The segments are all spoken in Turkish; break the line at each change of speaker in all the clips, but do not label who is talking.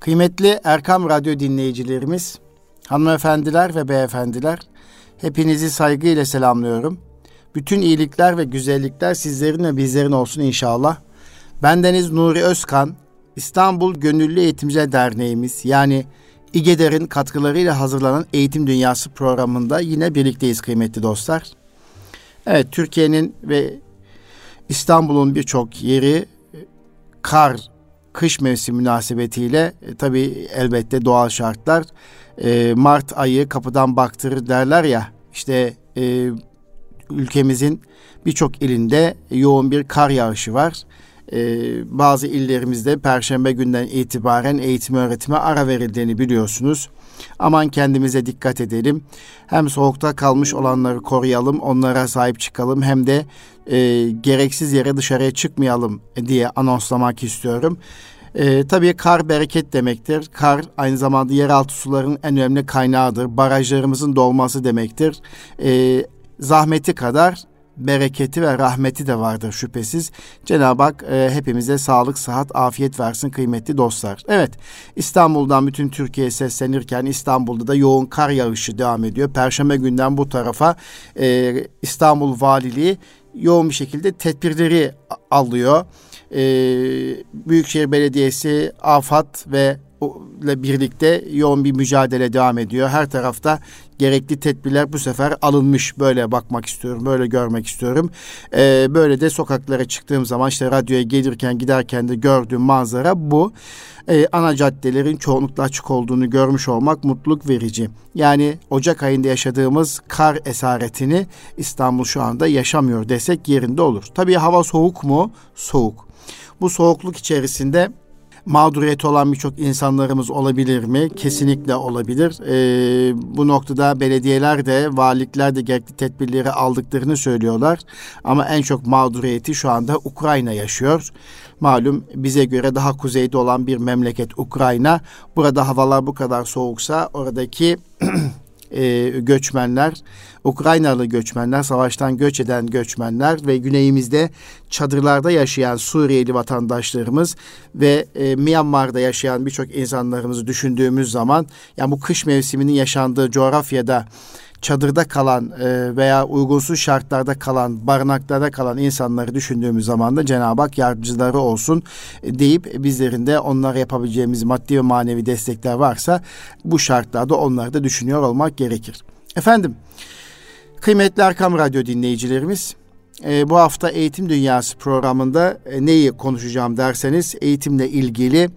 Kıymetli Erkam Radyo dinleyicilerimiz, hanımefendiler ve beyefendiler, hepinizi saygıyla selamlıyorum. Bütün iyilikler ve güzellikler sizlerin ve bizlerin olsun inşallah. Bendeniz Nuri Özkan, İstanbul Gönüllü Eğitimciler Derneğimiz yani İGEDER'in katkılarıyla hazırlanan Eğitim Dünyası programında yine birlikteyiz kıymetli dostlar. Evet Türkiye'nin ve İstanbul'un birçok yeri kar kış mevsimi münasebetiyle e, tabii elbette doğal şartlar e, Mart ayı kapıdan baktırır derler ya işte e, ülkemizin birçok ilinde yoğun bir kar yağışı var. Ee, bazı illerimizde perşembe günden itibaren eğitim öğretime ara verildiğini biliyorsunuz. Aman kendimize dikkat edelim. Hem soğukta kalmış olanları koruyalım, onlara sahip çıkalım hem de e, gereksiz yere dışarıya çıkmayalım diye anonslamak istiyorum. E, tabii kar bereket demektir. Kar aynı zamanda yeraltı suların en önemli kaynağıdır. Barajlarımızın dolması demektir. E, zahmeti kadar bereketi ve rahmeti de vardır şüphesiz. Cenab-ı Hak e, hepimize sağlık, sıhhat, afiyet versin kıymetli dostlar. Evet İstanbul'dan bütün Türkiye'ye seslenirken İstanbul'da da yoğun kar yağışı devam ediyor. Perşembe günden bu tarafa e, İstanbul Valiliği yoğun bir şekilde tedbirleri alıyor. E, Büyükşehir Belediyesi, AFAD ve ile birlikte yoğun bir mücadele devam ediyor. Her tarafta gerekli tedbirler bu sefer alınmış. Böyle bakmak istiyorum, böyle görmek istiyorum. Ee, böyle de sokaklara çıktığım zaman işte radyoya gelirken giderken de gördüğüm manzara bu. Ee, ana caddelerin çoğunlukla açık olduğunu görmüş olmak mutluluk verici. Yani Ocak ayında yaşadığımız kar esaretini İstanbul şu anda yaşamıyor desek yerinde olur. Tabii hava soğuk mu? Soğuk. Bu soğukluk içerisinde mağduriyeti olan birçok insanlarımız olabilir mi? Kesinlikle olabilir. Ee, bu noktada belediyeler de, valilikler de gerekli tedbirleri aldıklarını söylüyorlar. Ama en çok mağduriyeti şu anda Ukrayna yaşıyor. Malum bize göre daha kuzeyde olan bir memleket Ukrayna. Burada havalar bu kadar soğuksa oradaki e, göçmenler, Ukraynalı göçmenler, savaştan göç eden göçmenler ve güneyimizde çadırlarda yaşayan Suriyeli vatandaşlarımız ve e, Myanmar'da yaşayan birçok insanlarımızı düşündüğümüz zaman yani bu kış mevsiminin yaşandığı coğrafyada çadırda kalan e, veya uygunsuz şartlarda kalan, barınaklarda kalan insanları düşündüğümüz zaman da Cenab-ı Hak yardımcıları olsun e, deyip bizlerin de onlara yapabileceğimiz maddi ve manevi destekler varsa bu şartlarda onları da düşünüyor olmak gerekir. Efendim, kıymetli Erkam Radyo dinleyicilerimiz, e, bu hafta Eğitim Dünyası programında e, neyi konuşacağım derseniz eğitimle ilgili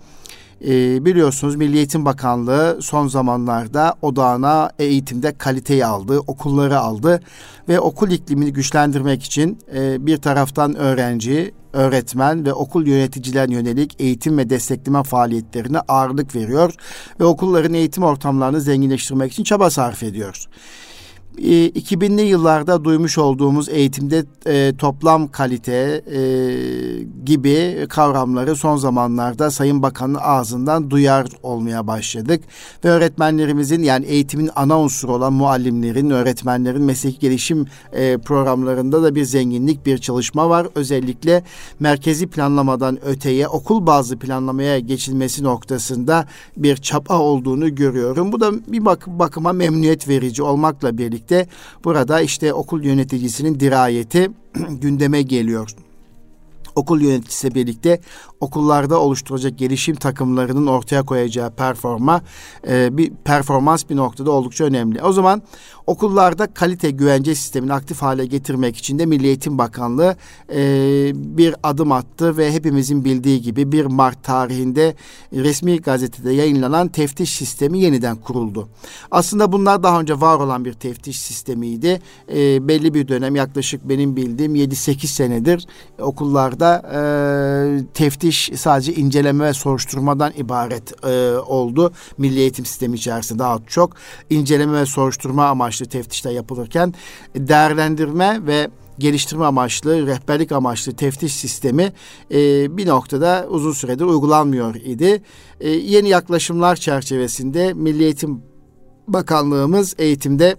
e, biliyorsunuz Milli Eğitim Bakanlığı son zamanlarda odağına eğitimde kaliteyi aldı, okulları aldı ve okul iklimini güçlendirmek için e, bir taraftan öğrenci, öğretmen ve okul yöneticiler yönelik eğitim ve destekleme faaliyetlerine ağırlık veriyor ve okulların eğitim ortamlarını zenginleştirmek için çaba sarf ediyor. 2000'li yıllarda duymuş olduğumuz eğitimde e, toplam kalite e, gibi kavramları son zamanlarda Sayın Bakan'ın ağzından duyar olmaya başladık. Ve öğretmenlerimizin yani eğitimin ana unsuru olan muallimlerin, öğretmenlerin mesleki gelişim e, programlarında da bir zenginlik, bir çalışma var. Özellikle merkezi planlamadan öteye okul bazı planlamaya geçilmesi noktasında bir çapa olduğunu görüyorum. Bu da bir bak bakıma memnuniyet verici olmakla birlikte birlikte burada işte okul yöneticisinin dirayeti gündeme geliyor okul yöneticisiyle birlikte okullarda oluşturacak gelişim takımlarının ortaya koyacağı performa e, bir performans bir noktada oldukça önemli. O zaman okullarda kalite güvence sistemini aktif hale getirmek için de Milli Eğitim Bakanlığı e, bir adım attı ve hepimizin bildiği gibi 1 Mart tarihinde resmi gazetede yayınlanan teftiş sistemi yeniden kuruldu. Aslında bunlar daha önce var olan bir teftiş sistemiydi. E, belli bir dönem yaklaşık benim bildiğim 7-8 senedir okullarda e, teftiş sadece inceleme ve soruşturmadan ibaret e, oldu. Milli eğitim sistemi içerisinde daha çok inceleme ve soruşturma amaçlı teftişler yapılırken değerlendirme ve geliştirme amaçlı, rehberlik amaçlı teftiş sistemi e, bir noktada uzun süredir uygulanmıyor idi. E, yeni yaklaşımlar çerçevesinde Milli Eğitim Bakanlığımız eğitimde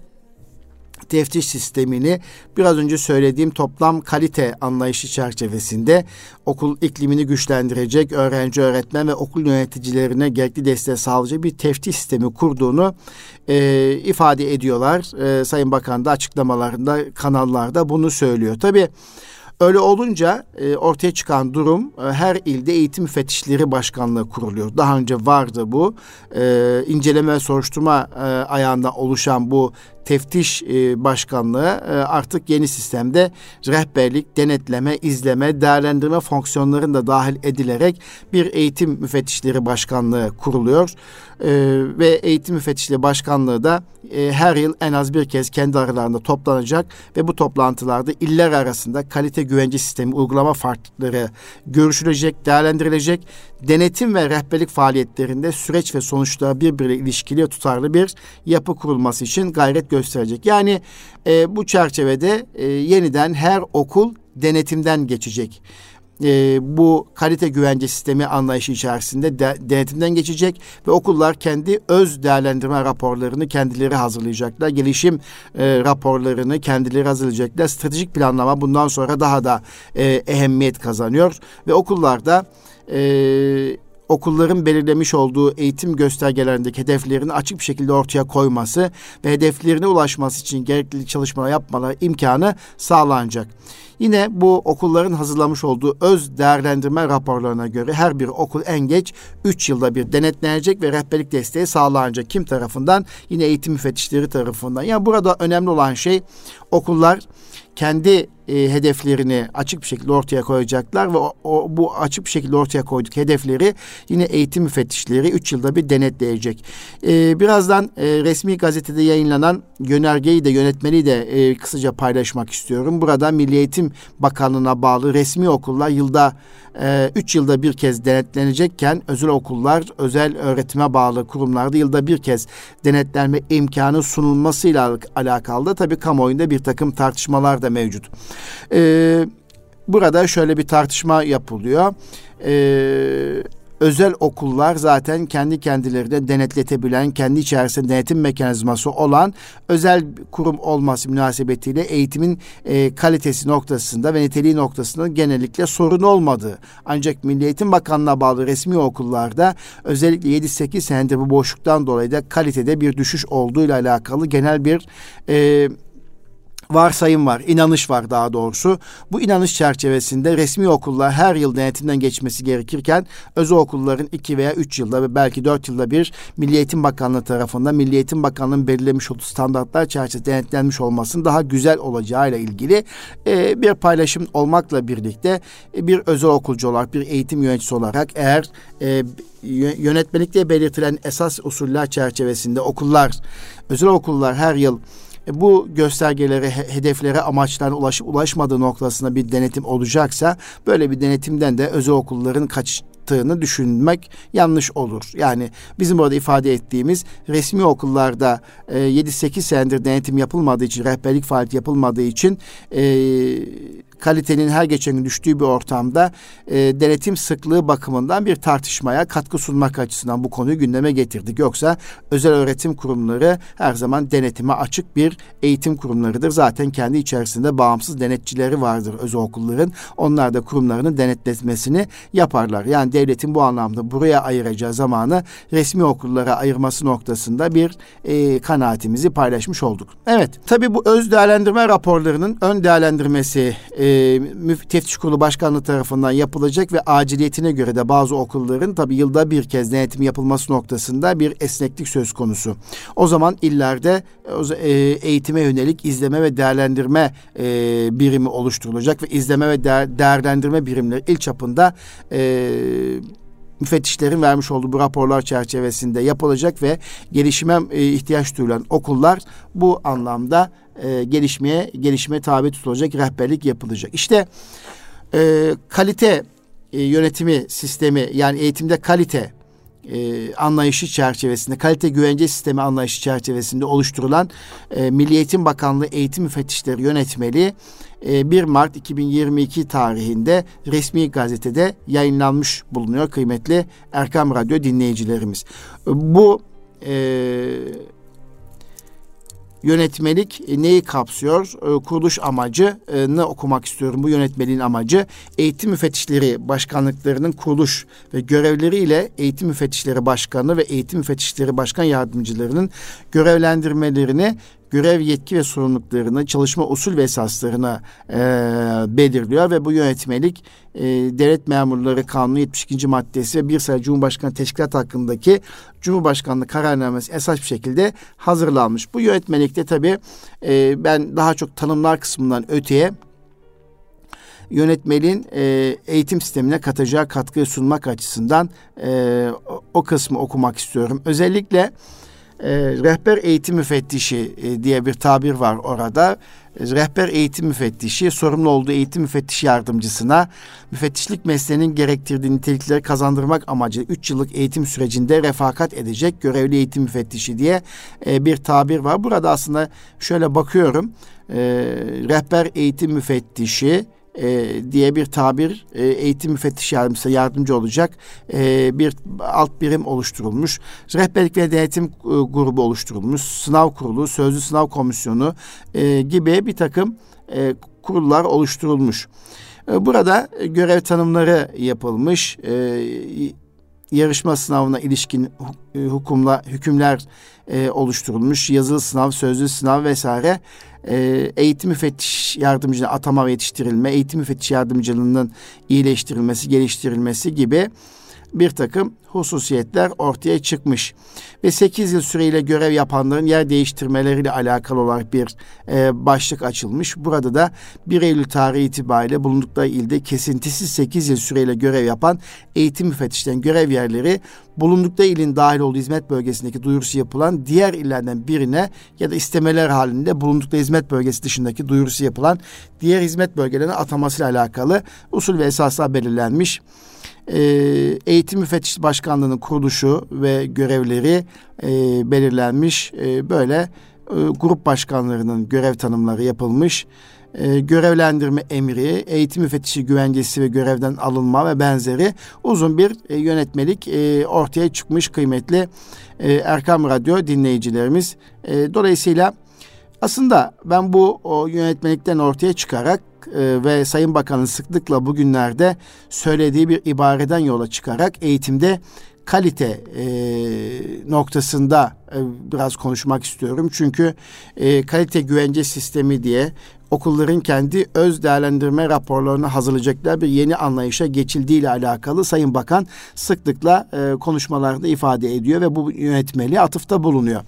teftiş sistemini biraz önce söylediğim toplam kalite anlayışı çerçevesinde okul iklimini güçlendirecek, öğrenci, öğretmen ve okul yöneticilerine gerekli desteği sağlayacak bir teftiş sistemi kurduğunu e, ifade ediyorlar. E, Sayın Bakan da açıklamalarında, kanallarda bunu söylüyor. Tabii Öyle olunca e, ortaya çıkan durum e, her ilde eğitim müfettişleri başkanlığı kuruluyor. Daha önce vardı bu. E, inceleme soruşturma e, ayağında oluşan bu teftiş e, başkanlığı e, artık yeni sistemde rehberlik, denetleme, izleme, değerlendirme fonksiyonlarının da dahil edilerek bir eğitim müfettişleri başkanlığı kuruluyor. E, ve eğitim müfettişleri başkanlığı da her yıl en az bir kez kendi aralarında toplanacak ve bu toplantılarda iller arasında kalite güvence sistemi uygulama farklılıkları görüşülecek, değerlendirilecek. Denetim ve rehberlik faaliyetlerinde süreç ve sonuçlara birbiriyle ilişkili tutarlı bir yapı kurulması için gayret gösterecek. Yani e, bu çerçevede e, yeniden her okul denetimden geçecek e, bu kalite güvence sistemi anlayışı içerisinde de, denetimden geçecek ve okullar kendi öz değerlendirme raporlarını kendileri hazırlayacaklar. Gelişim e, raporlarını kendileri hazırlayacaklar. Stratejik planlama bundan sonra daha da e, ehemmiyet kazanıyor ve okullarda e, okulların belirlemiş olduğu eğitim göstergelerindeki hedeflerini açık bir şekilde ortaya koyması ve hedeflerine ulaşması için gerekli çalışmalar yapmaları imkanı sağlanacak. Yine bu okulların hazırlamış olduğu öz değerlendirme raporlarına göre her bir okul en geç 3 yılda bir denetlenecek ve rehberlik desteği sağlanacak. Kim tarafından? Yine eğitim müfettişleri tarafından. Yani burada önemli olan şey okullar kendi e, hedeflerini açık bir şekilde ortaya koyacaklar ve o, o, bu açık bir şekilde ortaya koyduk hedefleri yine eğitim müfettişleri 3 yılda bir denetleyecek. E, birazdan e, resmi gazetede yayınlanan yönergeyi de yönetmeliği de e, kısaca paylaşmak istiyorum. Burada Milli Eğitim Bakanlığı'na bağlı resmi okullar yılda 3 e, yılda bir kez denetlenecekken özel okullar özel öğretime bağlı kurumlarda yılda bir kez denetlenme imkanı sunulmasıyla alakalı da tabii kamuoyunda bir takım tartışmalar da mevcut. Ee, burada şöyle bir tartışma yapılıyor. Ee, özel okullar zaten kendi kendilerine denetletebilen, kendi içerisinde denetim mekanizması olan özel kurum olması münasebetiyle eğitimin e, kalitesi noktasında ve niteliği noktasında genellikle sorun olmadığı. Ancak Milli Eğitim Bakanlığı'na bağlı resmi okullarda özellikle 7-8 senedir bu boşluktan dolayı da kalitede bir düşüş olduğuyla alakalı genel bir e, varsayım var, inanış var daha doğrusu. Bu inanış çerçevesinde resmi okullar her yıl denetimden geçmesi gerekirken özel okulların iki veya üç yılda ve belki dört yılda bir Milli Eğitim Bakanlığı tarafından Milli Eğitim Bakanlığı'nın belirlemiş olduğu standartlar çerçevesinde denetlenmiş olmasının daha güzel olacağıyla ilgili e, bir paylaşım olmakla birlikte e, bir özel okulcu olarak, bir eğitim yöneticisi olarak eğer e, yönetmelikte belirtilen esas usuller çerçevesinde okullar, özel okullar her yıl bu göstergelere, hedeflere, amaçlarına ulaşıp ulaşmadığı noktasında bir denetim olacaksa böyle bir denetimden de özel okulların kaç düşünmek yanlış olur. Yani bizim burada ifade ettiğimiz resmi okullarda e, 7-8 senedir denetim yapılmadığı için, rehberlik faaliyeti yapılmadığı için e, kalitenin her geçen gün düştüğü bir ortamda e, denetim sıklığı bakımından bir tartışmaya katkı sunmak açısından bu konuyu gündeme getirdik. Yoksa özel öğretim kurumları her zaman denetime açık bir eğitim kurumlarıdır. Zaten kendi içerisinde bağımsız denetçileri vardır özel okulların. Onlar da kurumlarının denetletmesini yaparlar. Yani devletin bu anlamda buraya ayıracağı zamanı resmi okullara ayırması noktasında bir e, kanaatimizi paylaşmış olduk. Evet tabi bu öz değerlendirme raporlarının ön değerlendirmesi e, e, teftiş kurulu başkanlığı tarafından yapılacak ve aciliyetine göre de bazı okulların tabi yılda bir kez denetim yapılması noktasında bir esneklik söz konusu. O zaman illerde e, eğitime yönelik izleme ve değerlendirme e, birimi oluşturulacak ve izleme ve değer, değerlendirme birimleri il çapında e, müfettişlerin vermiş olduğu bu raporlar çerçevesinde yapılacak ve gelişime e, ihtiyaç duyulan okullar bu anlamda e, gelişmeye gelişme tabi tutulacak, rehberlik yapılacak. İşte e, kalite e, yönetimi sistemi yani eğitimde kalite e, anlayışı çerçevesinde, kalite güvence sistemi anlayışı çerçevesinde oluşturulan e, Milli Eğitim Bakanlığı Eğitim Müfettişleri Yönetmeliği e, 1 Mart 2022 tarihinde resmi gazetede yayınlanmış bulunuyor kıymetli Erkam Radyo dinleyicilerimiz. Bu e, yönetmelik e, neyi kapsıyor? E, kuruluş amacı e, okumak istiyorum? Bu yönetmeliğin amacı eğitim müfettişleri başkanlıklarının kuruluş ve görevleriyle eğitim müfettişleri başkanı ve eğitim müfettişleri başkan yardımcılarının görevlendirmelerini görev yetki ve sorumluluklarını, çalışma usul ve esaslarını e, belirliyor ve bu yönetmelik e, Devlet Memurları Kanunu 72. maddesi ve bir sayı Cumhurbaşkanı Teşkilat hakkındaki Cumhurbaşkanlığı kararnamesi esas bir şekilde hazırlanmış. Bu yönetmelikte tabii e, ben daha çok tanımlar kısmından öteye yönetmeliğin e, eğitim sistemine katacağı katkıyı sunmak açısından e, o, o kısmı okumak istiyorum. Özellikle e, rehber eğitim müfettişi e, diye bir tabir var orada. E, rehber eğitim müfettişi sorumlu olduğu eğitim müfettiş yardımcısına müfettişlik mesleğinin gerektirdiği nitelikleri kazandırmak amacıyla 3 yıllık eğitim sürecinde refakat edecek görevli eğitim müfettişi diye bir tabir var. Burada aslında şöyle bakıyorum. Rehber eğitim müfettişi e, diye bir tabir e, eğitim müfettiş yardımcısı yardımcı olacak e, bir alt birim oluşturulmuş. Rehberlik ve denetim e, grubu oluşturulmuş. Sınav kurulu, sözlü sınav komisyonu e, gibi bir takım e, kurullar oluşturulmuş. E, burada görev tanımları yapılmış. E, yarışma sınavına ilişkin hukumla hükümler e, oluşturulmuş. Yazılı sınav, sözlü sınav vesaire e, eğitim müfettiş yardımcılığı atama ve yetiştirilme, eğitim müfettiş yardımcılığının iyileştirilmesi, geliştirilmesi gibi bir takım hususiyetler ortaya çıkmış. Ve 8 yıl süreyle görev yapanların yer değiştirmeleriyle alakalı olarak bir e, başlık açılmış. Burada da 1 Eylül tarihi itibariyle bulundukları ilde kesintisiz 8 yıl süreyle görev yapan eğitim müfettişlerin görev yerleri bulundukları ilin dahil olduğu hizmet bölgesindeki duyurusu yapılan diğer illerden birine ya da istemeler halinde bulundukları hizmet bölgesi dışındaki duyurusu yapılan diğer hizmet bölgelerine atamasıyla alakalı usul ve esaslar belirlenmiş e, Eğitim Müfettiş Başkanlığı'nın kuruluşu ve görevleri e, belirlenmiş. E, böyle e, grup başkanlarının görev tanımları yapılmış. Görevlendirme emri, eğitim müfettişi güvencesi ve görevden alınma ve benzeri uzun bir yönetmelik ortaya çıkmış kıymetli e, Erkam Radyo dinleyicilerimiz. Dolayısıyla aslında ben bu o yönetmelikten ortaya çıkarak e, ve Sayın Bakan'ın sıklıkla bugünlerde söylediği bir ibareden yola çıkarak eğitimde kalite e, noktasında e, biraz konuşmak istiyorum. Çünkü e, kalite güvence sistemi diye okulların kendi öz değerlendirme raporlarını hazırlayacaklar bir yeni anlayışa geçildiği ile alakalı Sayın Bakan sıklıkla e, konuşmalarda ifade ediyor ve bu yönetmeliğe atıfta bulunuyor.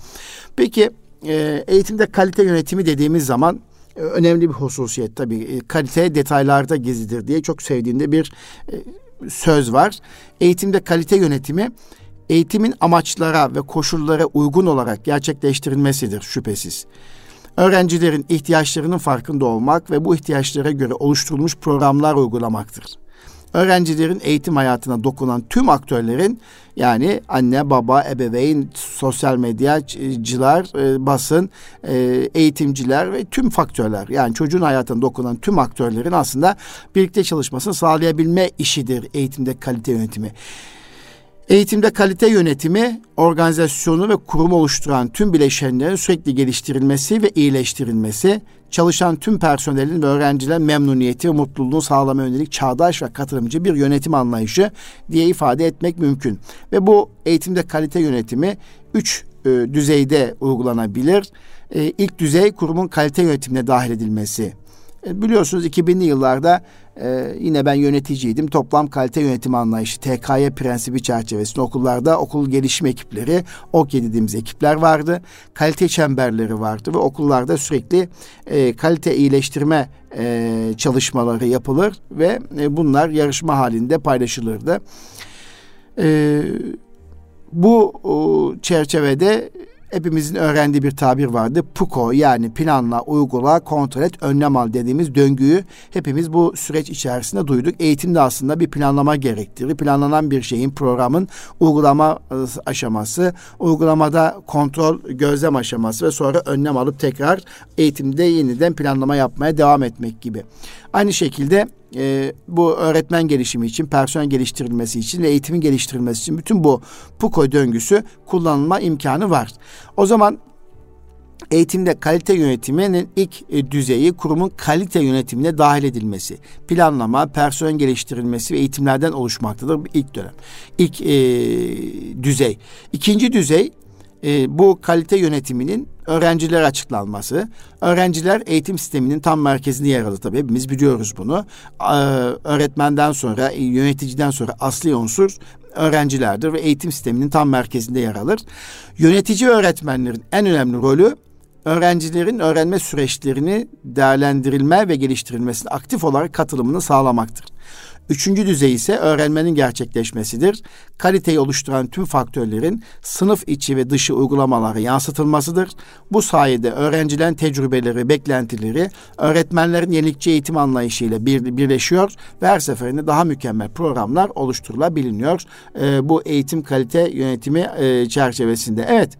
Peki e, eğitimde kalite yönetimi dediğimiz zaman önemli bir hususiyet tabii. E, kalite detaylarda gizlidir diye çok sevdiğimde bir e, söz var. Eğitimde kalite yönetimi eğitimin amaçlara ve koşullara uygun olarak gerçekleştirilmesidir şüphesiz. Öğrencilerin ihtiyaçlarının farkında olmak ve bu ihtiyaçlara göre oluşturulmuş programlar uygulamaktır öğrencilerin eğitim hayatına dokunan tüm aktörlerin yani anne, baba, ebeveyn, sosyal medyacılar, e, basın, e, eğitimciler ve tüm faktörler yani çocuğun hayatına dokunan tüm aktörlerin aslında birlikte çalışmasını sağlayabilme işidir eğitimde kalite yönetimi. Eğitimde kalite yönetimi, organizasyonu ve kurumu oluşturan tüm bileşenlerin sürekli geliştirilmesi ve iyileştirilmesi, çalışan tüm personelin ve öğrencilerin memnuniyeti ve mutluluğunu sağlama yönelik çağdaş ve katılımcı bir yönetim anlayışı diye ifade etmek mümkün. Ve bu eğitimde kalite yönetimi üç e, düzeyde uygulanabilir. E, ilk düzey kurumun kalite yönetimine dahil edilmesi e, biliyorsunuz 2000'li yıllarda e, yine ben yöneticiydim. Toplam kalite yönetimi anlayışı TKY prensibi çerçevesinde okullarda okul gelişim ekipleri, OKY dediğimiz ekipler vardı. Kalite çemberleri vardı ve okullarda sürekli e, kalite iyileştirme e, çalışmaları yapılır ve e, bunlar yarışma halinde paylaşılırdı. E, bu o, çerçevede hepimizin öğrendiği bir tabir vardı. PUKO yani planla, uygula, kontrol et, önlem al dediğimiz döngüyü hepimiz bu süreç içerisinde duyduk. Eğitimde aslında bir planlama gerektirir. Planlanan bir şeyin programın uygulama ıı, aşaması, uygulamada kontrol, gözlem aşaması ve sonra önlem alıp tekrar eğitimde yeniden planlama yapmaya devam etmek gibi. Aynı şekilde e, bu öğretmen gelişimi için, personel geliştirilmesi için ve eğitimin geliştirilmesi için bütün bu PUKO döngüsü kullanılma imkanı var. O zaman Eğitimde kalite yönetiminin ilk e, düzeyi kurumun kalite yönetimine dahil edilmesi, planlama, personel geliştirilmesi ve eğitimlerden oluşmaktadır ilk dönem. İlk e, düzey. İkinci düzey e, bu kalite yönetiminin öğrencilere açıklanması. Öğrenciler eğitim sisteminin tam merkezinde yer alır tabii. Hepimiz biliyoruz bunu. Ee, öğretmenden sonra, yöneticiden sonra asli unsur öğrencilerdir ve eğitim sisteminin tam merkezinde yer alır. Yönetici öğretmenlerin en önemli rolü öğrencilerin öğrenme süreçlerini değerlendirilme ve geliştirilmesine aktif olarak katılımını sağlamaktır. Üçüncü düzey ise öğrenmenin gerçekleşmesidir. Kaliteyi oluşturan tüm faktörlerin sınıf içi ve dışı uygulamalara yansıtılmasıdır. Bu sayede öğrencilerin tecrübeleri, beklentileri öğretmenlerin yenilikçi eğitim anlayışıyla bir, birleşiyor ve her seferinde daha mükemmel programlar oluşturulabiliyor. E, bu eğitim kalite yönetimi e, çerçevesinde. Evet,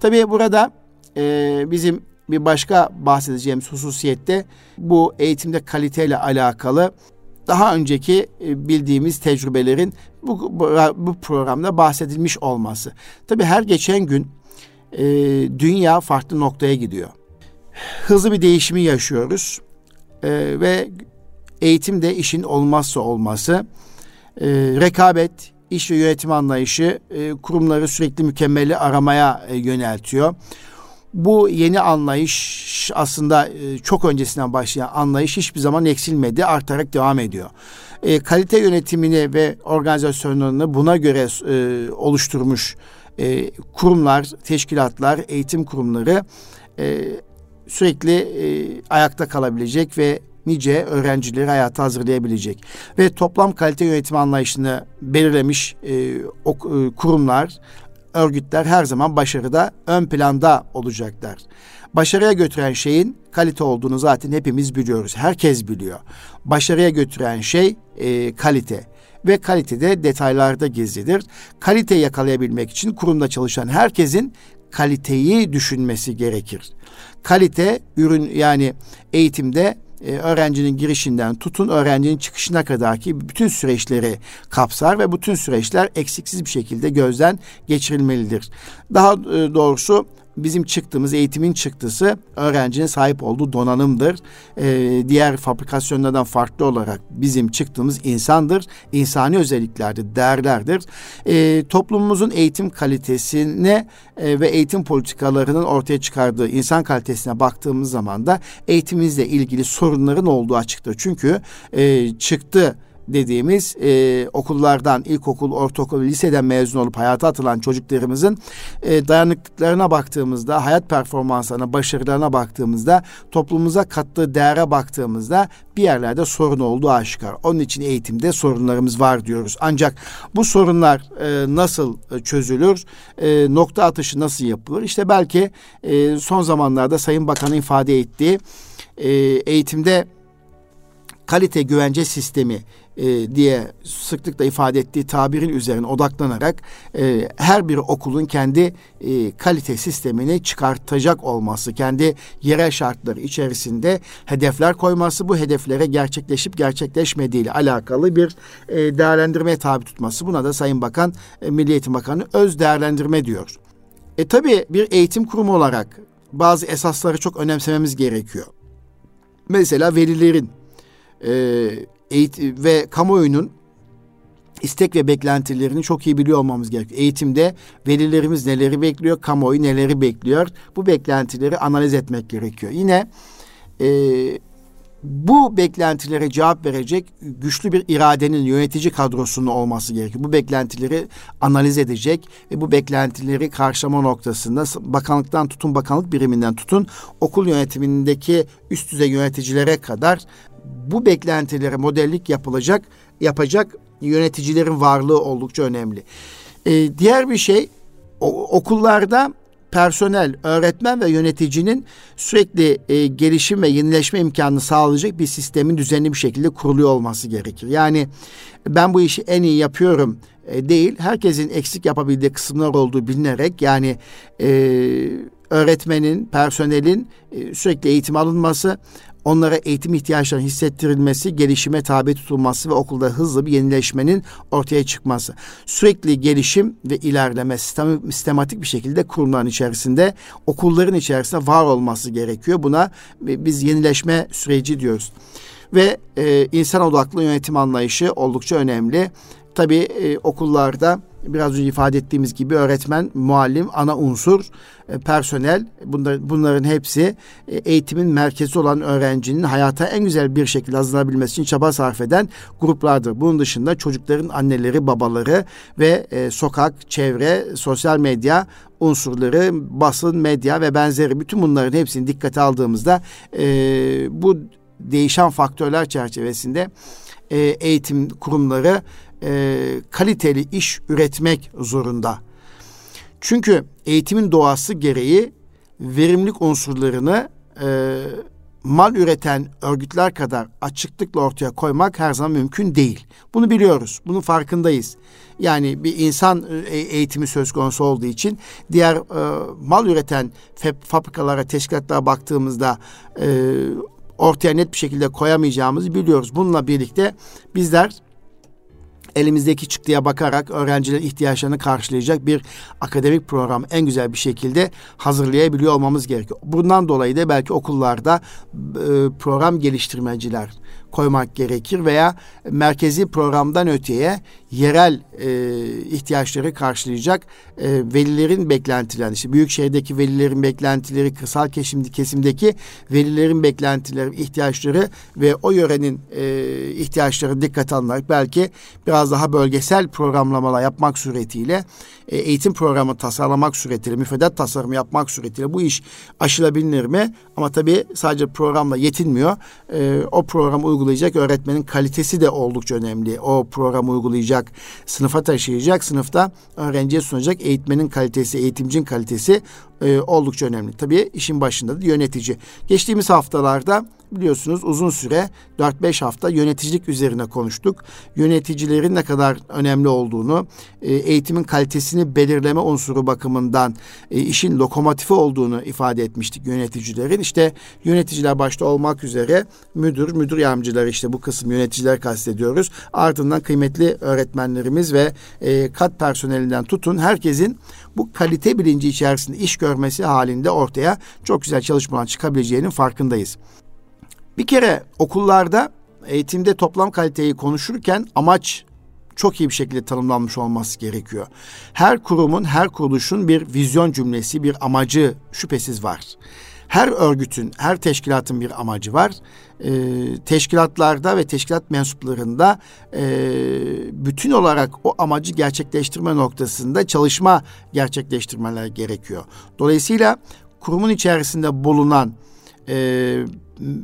tabii burada e, bizim bir başka bahsedeceğimiz hususiyette bu eğitimde kaliteyle alakalı daha önceki e, bildiğimiz tecrübelerin bu, bu programda bahsedilmiş olması. Tabi her geçen gün e, dünya farklı noktaya gidiyor. Hızlı bir değişimi yaşıyoruz e, ve eğitimde işin olmazsa olması. E, rekabet, iş ve yönetim anlayışı e, kurumları sürekli mükemmeli aramaya e, yöneltiyor bu yeni anlayış aslında e, çok öncesinden başlayan anlayış hiçbir zaman eksilmedi, artarak devam ediyor. E, kalite yönetimini ve organizasyonlarını buna göre e, oluşturmuş e, kurumlar, teşkilatlar, eğitim kurumları e, sürekli e, ayakta kalabilecek ve nice öğrencileri hayata hazırlayabilecek ve toplam kalite yönetimi anlayışını belirlemiş e, ok, e, kurumlar, örgütler her zaman başarıda ön planda olacaklar. Başarıya götüren şeyin kalite olduğunu zaten hepimiz biliyoruz. Herkes biliyor. Başarıya götüren şey e, kalite ve kalite de detaylarda gizlidir. Kalite yakalayabilmek için kurumda çalışan herkesin kaliteyi düşünmesi gerekir. Kalite ürün yani eğitimde e, öğrencinin girişinden tutun öğrencinin çıkışına kadar ki bütün süreçleri kapsar ve bütün süreçler eksiksiz bir şekilde gözden geçirilmelidir. Daha e, doğrusu bizim çıktığımız eğitimin çıktısı öğrencinin sahip olduğu donanımdır. Ee, diğer fabrikasyonlardan farklı olarak bizim çıktığımız insandır. İnsani özelliklerdir, değerlerdir. Ee, toplumumuzun eğitim kalitesine e, ve eğitim politikalarının ortaya çıkardığı insan kalitesine baktığımız zaman da eğitimimizle ilgili sorunların olduğu açıktır. Çünkü e, çıktı dediğimiz e, okullardan, ilkokul, ortaokul, liseden mezun olup hayata atılan çocuklarımızın e, dayanıklıklarına baktığımızda, hayat performanslarına, başarılarına baktığımızda, toplumumuza kattığı değere baktığımızda bir yerlerde sorun olduğu aşikar. Onun için eğitimde sorunlarımız var diyoruz. Ancak bu sorunlar e, nasıl çözülür? E, nokta atışı nasıl yapılır? İşte belki e, son zamanlarda Sayın Bakan'ın ifade ettiği e, eğitimde kalite güvence sistemi e, diye sıklıkla ifade ettiği tabirin üzerine odaklanarak e, her bir okulun kendi e, kalite sistemini çıkartacak olması, kendi yerel şartları içerisinde hedefler koyması, bu hedeflere gerçekleşip gerçekleşmediği ile alakalı bir e, değerlendirmeye tabi tutması. Buna da Sayın Bakan, e, Milli Eğitim Bakanı öz değerlendirme diyor. E tabi bir eğitim kurumu olarak bazı esasları çok önemsememiz gerekiyor. Mesela velilerin e, eğitim ve kamuoyunun istek ve beklentilerini çok iyi biliyor olmamız gerekiyor. Eğitimde velilerimiz neleri bekliyor, kamuoyu neleri bekliyor. Bu beklentileri analiz etmek gerekiyor. Yine e, bu beklentilere cevap verecek güçlü bir iradenin yönetici kadrosunun olması gerekiyor. Bu beklentileri analiz edecek ve bu beklentileri karşılama noktasında bakanlıktan tutun bakanlık biriminden tutun okul yönetimindeki üst düzey yöneticilere kadar bu beklentilere modellik yapılacak, yapacak yöneticilerin varlığı oldukça önemli. Ee, diğer bir şey o, okullarda personel, öğretmen ve yöneticinin sürekli e, gelişim ve yenileşme imkanını sağlayacak bir sistemin düzenli bir şekilde kuruluyor olması gerekir. Yani ben bu işi en iyi yapıyorum e, değil, herkesin eksik yapabildiği kısımlar olduğu bilinerek yani e, öğretmenin, personelin e, sürekli eğitim alınması, onlara eğitim ihtiyaçlarının hissettirilmesi, gelişime tabi tutulması ve okulda hızlı bir yenileşmenin ortaya çıkması. Sürekli gelişim ve ilerleme sistematik bir şekilde kurumların içerisinde, okulların içerisinde var olması gerekiyor. Buna biz yenileşme süreci diyoruz. Ve e, insan odaklı yönetim anlayışı oldukça önemli. Tabii e, okullarda biraz önce ifade ettiğimiz gibi öğretmen, muallim, ana unsur, e, personel bunlar, bunların hepsi e, eğitimin merkezi olan öğrencinin hayata en güzel bir şekilde hazırlanabilmesi için çaba sarf eden gruplardır. Bunun dışında çocukların anneleri, babaları ve e, sokak, çevre, sosyal medya unsurları, basın, medya ve benzeri bütün bunların hepsini dikkate aldığımızda bu değişen faktörler çerçevesinde eğitim kurumları e, kaliteli iş üretmek zorunda. Çünkü eğitimin doğası gereği verimlilik unsurlarını e, mal üreten örgütler kadar açıklıkla ortaya koymak her zaman mümkün değil. Bunu biliyoruz, bunun farkındayız. Yani bir insan e, eğitimi söz konusu olduğu için diğer e, mal üreten fabrikalara, teşkilatlara baktığımızda e, ortaya net bir şekilde koyamayacağımızı biliyoruz. Bununla birlikte bizler elimizdeki çıktıya bakarak öğrencilerin ihtiyaçlarını karşılayacak bir akademik program en güzel bir şekilde hazırlayabiliyor olmamız gerekiyor. Bundan dolayı da belki okullarda e, program geliştirmeciler koymak gerekir veya merkezi programdan öteye yerel e, ihtiyaçları karşılayacak e, velilerin beklentileri, işte büyük şehirdeki velilerin beklentileri, kırsal kesimdeki velilerin beklentileri, ihtiyaçları ve o yörenin e, ihtiyaçları dikkat alınarak belki biraz daha bölgesel programlamalar yapmak suretiyle e, eğitim programı tasarlamak suretiyle, müfredat tasarımı yapmak suretiyle bu iş aşılabilir mi? Ama tabii sadece programla yetinmiyor. E, o programı uygulayacak öğretmenin kalitesi de oldukça önemli. O programı uygulayacak, sınıfa taşıyacak, sınıfta öğrenciye sunacak eğitmenin kalitesi, eğitimcinin kalitesi e, oldukça önemli. Tabii işin başında da yönetici. Geçtiğimiz haftalarda biliyorsunuz uzun süre 4-5 hafta yöneticilik üzerine konuştuk. Yöneticilerin ne kadar önemli olduğunu, e, eğitimin kalitesini belirleme unsuru bakımından e, işin lokomotifi olduğunu ifade etmiştik yöneticilerin. İşte yöneticiler başta olmak üzere müdür, müdür yardımcıları işte bu kısım yöneticiler kastediyoruz. Ardından kıymetli öğretmenlerimiz ve e, kat personelinden tutun herkesin bu kalite bilinci içerisinde iş görmesi halinde ortaya çok güzel çalışmalar çıkabileceğinin farkındayız. Bir kere okullarda eğitimde toplam kaliteyi konuşurken amaç çok iyi bir şekilde tanımlanmış olması gerekiyor. Her kurumun, her kuruluşun bir vizyon cümlesi, bir amacı şüphesiz var. Her örgütün, her teşkilatın bir amacı var. Ee, teşkilatlarda ve teşkilat mensuplarında e, bütün olarak o amacı gerçekleştirme noktasında çalışma gerçekleştirmeler gerekiyor. Dolayısıyla kurumun içerisinde bulunan e,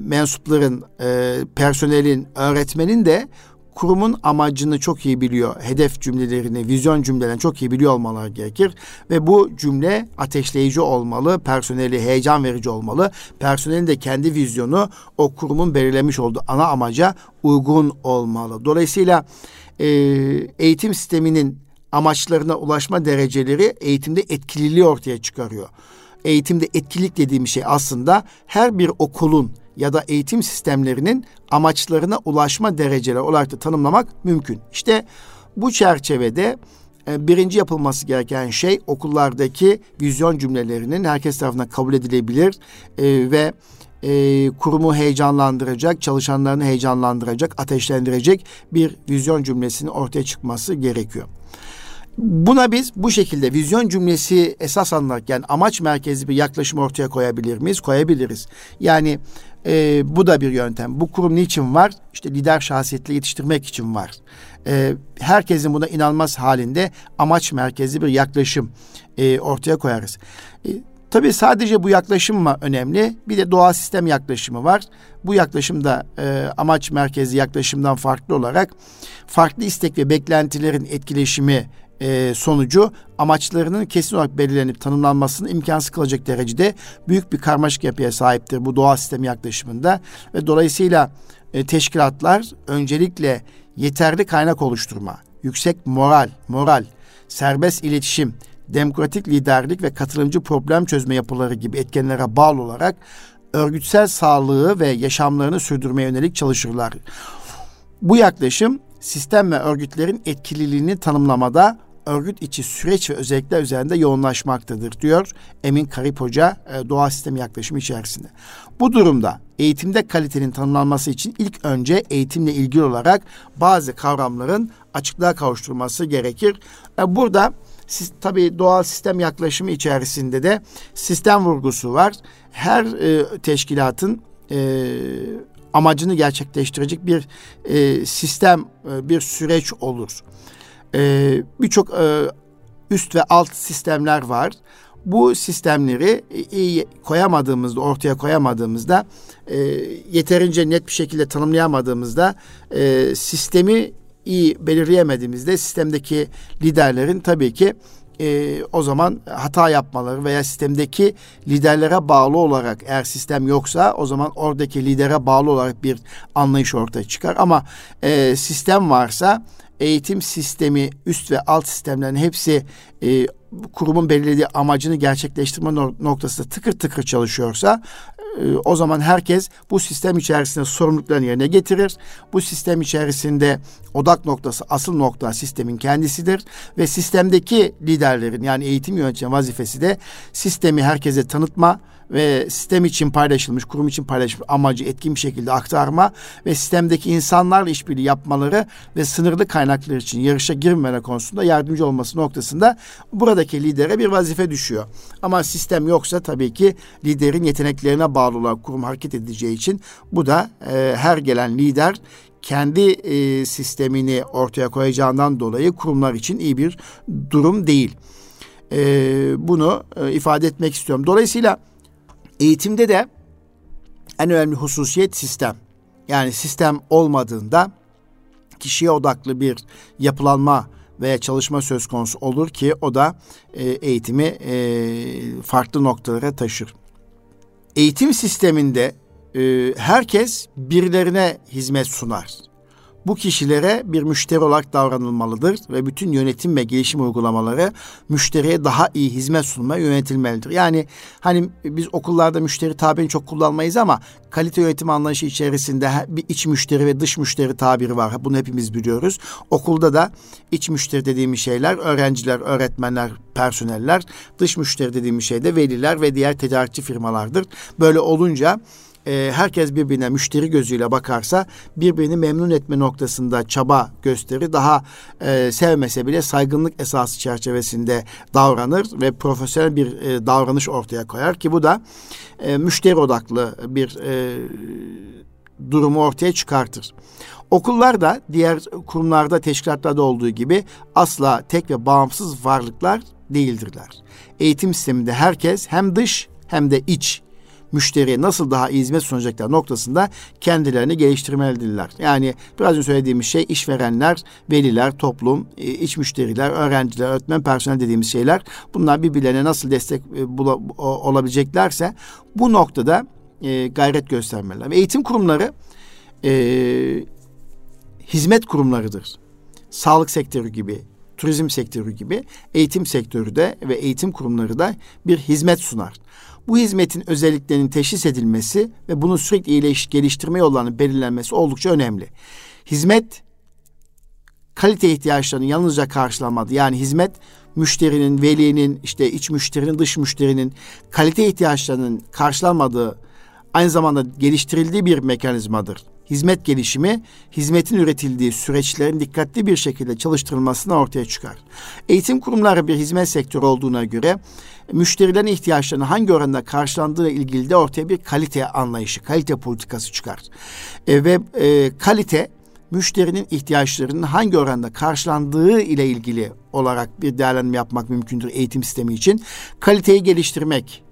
mensupların, e, personelin, öğretmenin de kurumun amacını çok iyi biliyor. Hedef cümlelerini, vizyon cümlelerini çok iyi biliyor olmaları gerekir. Ve bu cümle ateşleyici olmalı, personeli heyecan verici olmalı. Personelin de kendi vizyonu o kurumun belirlemiş olduğu ana amaca uygun olmalı. Dolayısıyla e, eğitim sisteminin amaçlarına ulaşma dereceleri eğitimde etkililiği ortaya çıkarıyor. Eğitimde etkilik dediğim şey aslında her bir okulun ya da eğitim sistemlerinin amaçlarına ulaşma dereceleri olarak da tanımlamak mümkün. İşte bu çerçevede e, birinci yapılması gereken şey okullardaki vizyon cümlelerinin herkes tarafından kabul edilebilir e, ve e, kurumu heyecanlandıracak, çalışanlarını heyecanlandıracak, ateşlendirecek bir vizyon cümlesinin ortaya çıkması gerekiyor. Buna biz bu şekilde vizyon cümlesi esas alınarak amaç merkezli bir yaklaşım ortaya koyabilir miyiz? Koyabiliriz. Yani e, bu da bir yöntem. Bu kurum niçin var? İşte lider şahsiyetli yetiştirmek için var. E, herkesin buna inanmaz halinde amaç merkezli bir yaklaşım e, ortaya koyarız. E, tabii sadece bu yaklaşım mı önemli? Bir de doğa sistem yaklaşımı var. Bu yaklaşım da e, amaç merkezli yaklaşımdan farklı olarak farklı istek ve beklentilerin etkileşimi e, sonucu amaçlarının kesin olarak belirlenip tanımlanmasını imkansız kılacak derecede büyük bir karmaşık yapıya sahiptir bu doğa sistemi yaklaşımında ve dolayısıyla e, teşkilatlar öncelikle yeterli kaynak oluşturma, yüksek moral, moral, serbest iletişim, demokratik liderlik ve katılımcı problem çözme yapıları gibi etkenlere bağlı olarak örgütsel sağlığı ve yaşamlarını sürdürmeye yönelik çalışırlar. Bu yaklaşım sistem ve örgütlerin etkililiğini tanımlamada örgüt içi süreç ve özellikler üzerinde yoğunlaşmaktadır diyor Emin Karip Hoca e, doğa sistemi yaklaşımı içerisinde. Bu durumda eğitimde kalitenin tanımlanması için ilk önce eğitimle ilgili olarak bazı kavramların açıklığa kavuşturulması gerekir. E, burada siz, tabii doğal sistem yaklaşımı içerisinde de sistem vurgusu var. Her e, teşkilatın e, amacını gerçekleştirecek bir e, sistem, e, bir süreç olur. E, Birçok e, üst ve alt sistemler var. Bu sistemleri iyi koyamadığımızda, ortaya koyamadığımızda, e, yeterince net bir şekilde tanımlayamadığımızda e, sistemi iyi belirleyemediğimizde sistemdeki liderlerin tabii ki e, o zaman hata yapmaları veya sistemdeki liderlere bağlı olarak eğer sistem yoksa o zaman oradaki lidere bağlı olarak bir anlayış ortaya çıkar. Ama e, sistem varsa eğitim sistemi üst ve alt sistemlerin hepsi e, kurumun belirlediği amacını gerçekleştirme noktasında tıkır tıkır çalışıyorsa e, o zaman herkes bu sistem içerisinde sorumluluklarını yerine getirir. Bu sistem içerisinde odak noktası, asıl nokta sistemin kendisidir ve sistemdeki liderlerin yani eğitim yönetimi vazifesi de sistemi herkese tanıtma, ve sistem için paylaşılmış, kurum için paylaşılmış amacı etkin bir şekilde aktarma ve sistemdeki insanlarla işbirliği yapmaları ve sınırlı kaynaklar için yarışa girmeme konusunda yardımcı olması noktasında buradaki lidere bir vazife düşüyor. Ama sistem yoksa tabii ki liderin yeteneklerine bağlı olarak kurum hareket edeceği için bu da e, her gelen lider kendi e, sistemini ortaya koyacağından dolayı kurumlar için iyi bir durum değil. E, bunu e, ifade etmek istiyorum. Dolayısıyla Eğitimde de en önemli hususiyet sistem. Yani sistem olmadığında kişiye odaklı bir yapılanma veya çalışma söz konusu olur ki o da e, eğitimi e, farklı noktalara taşır. Eğitim sisteminde e, herkes birilerine hizmet sunar bu kişilere bir müşteri olarak davranılmalıdır ve bütün yönetim ve gelişim uygulamaları müşteriye daha iyi hizmet sunmaya yönetilmelidir. Yani hani biz okullarda müşteri tabirini çok kullanmayız ama kalite yönetim anlayışı içerisinde bir iç müşteri ve dış müşteri tabiri var. Bunu hepimiz biliyoruz. Okulda da iç müşteri dediğimiz şeyler öğrenciler, öğretmenler, personeller. Dış müşteri dediğimiz şey de veliler ve diğer tedarikçi firmalardır. Böyle olunca e, herkes birbirine müşteri gözüyle bakarsa birbirini memnun etme noktasında çaba gösterir. Daha e, sevmese bile saygınlık esası çerçevesinde davranır ve profesyonel bir e, davranış ortaya koyar ki bu da e, müşteri odaklı bir e, durumu ortaya çıkartır. Okullar da diğer kurumlarda, teşkilatlarda olduğu gibi asla tek ve bağımsız varlıklar değildirler. Eğitim sisteminde herkes hem dış hem de iç müşteriye nasıl daha iyi hizmet sunacaklar noktasında kendilerini geliştirmelidirler. Yani biraz önce söylediğimiz şey işverenler, veliler, toplum, e, iç müşteriler, öğrenciler, öğretmen personel dediğimiz şeyler bunlar birbirlerine nasıl destek e, olabileceklerse bu noktada e, gayret göstermeliler. Eğitim kurumları e, hizmet kurumlarıdır. Sağlık sektörü gibi, turizm sektörü gibi eğitim sektörü de ve eğitim kurumları da bir hizmet sunar. Bu hizmetin özelliklerinin teşhis edilmesi ve bunu sürekli iyileş, geliştirme yollarının belirlenmesi oldukça önemli. Hizmet kalite ihtiyaçlarının yalnızca karşılanmadı. Yani hizmet müşterinin, velinin, işte iç müşterinin, dış müşterinin kalite ihtiyaçlarının karşılanmadığı aynı zamanda geliştirildiği bir mekanizmadır. Hizmet gelişimi, hizmetin üretildiği süreçlerin dikkatli bir şekilde çalıştırılmasına ortaya çıkar. Eğitim kurumları bir hizmet sektörü olduğuna göre müşterilerin ihtiyaçlarını hangi oranda karşılandığı ile ilgili de ortaya bir kalite anlayışı, kalite politikası çıkar. E, ve e, kalite müşterinin ihtiyaçlarının hangi oranda karşılandığı ile ilgili olarak bir değerlendirme yapmak mümkündür eğitim sistemi için. Kaliteyi geliştirmek,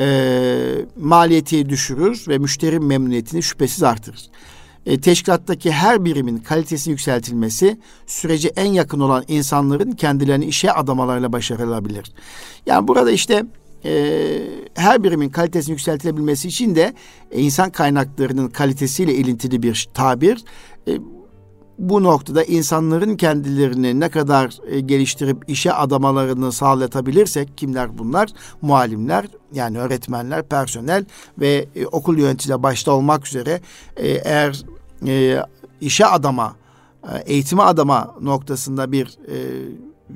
e, maliyeti düşürür ve müşteri memnuniyetini şüphesiz artırır. E, teşkilattaki her birimin kalitesinin yükseltilmesi sürece en yakın olan insanların kendilerini işe adamalarıyla başarılabilir. Yani burada işte e, her birimin kalitesinin yükseltilebilmesi için de e, insan kaynaklarının kalitesiyle ilintili bir tabir. E, bu noktada insanların kendilerini ne kadar e, geliştirip işe adamalarını sağlatabilirsek kimler bunlar? Muallimler yani öğretmenler, personel ve e, okul yöneticileri başta olmak üzere e, eğer işe adama, eğitime adama noktasında bir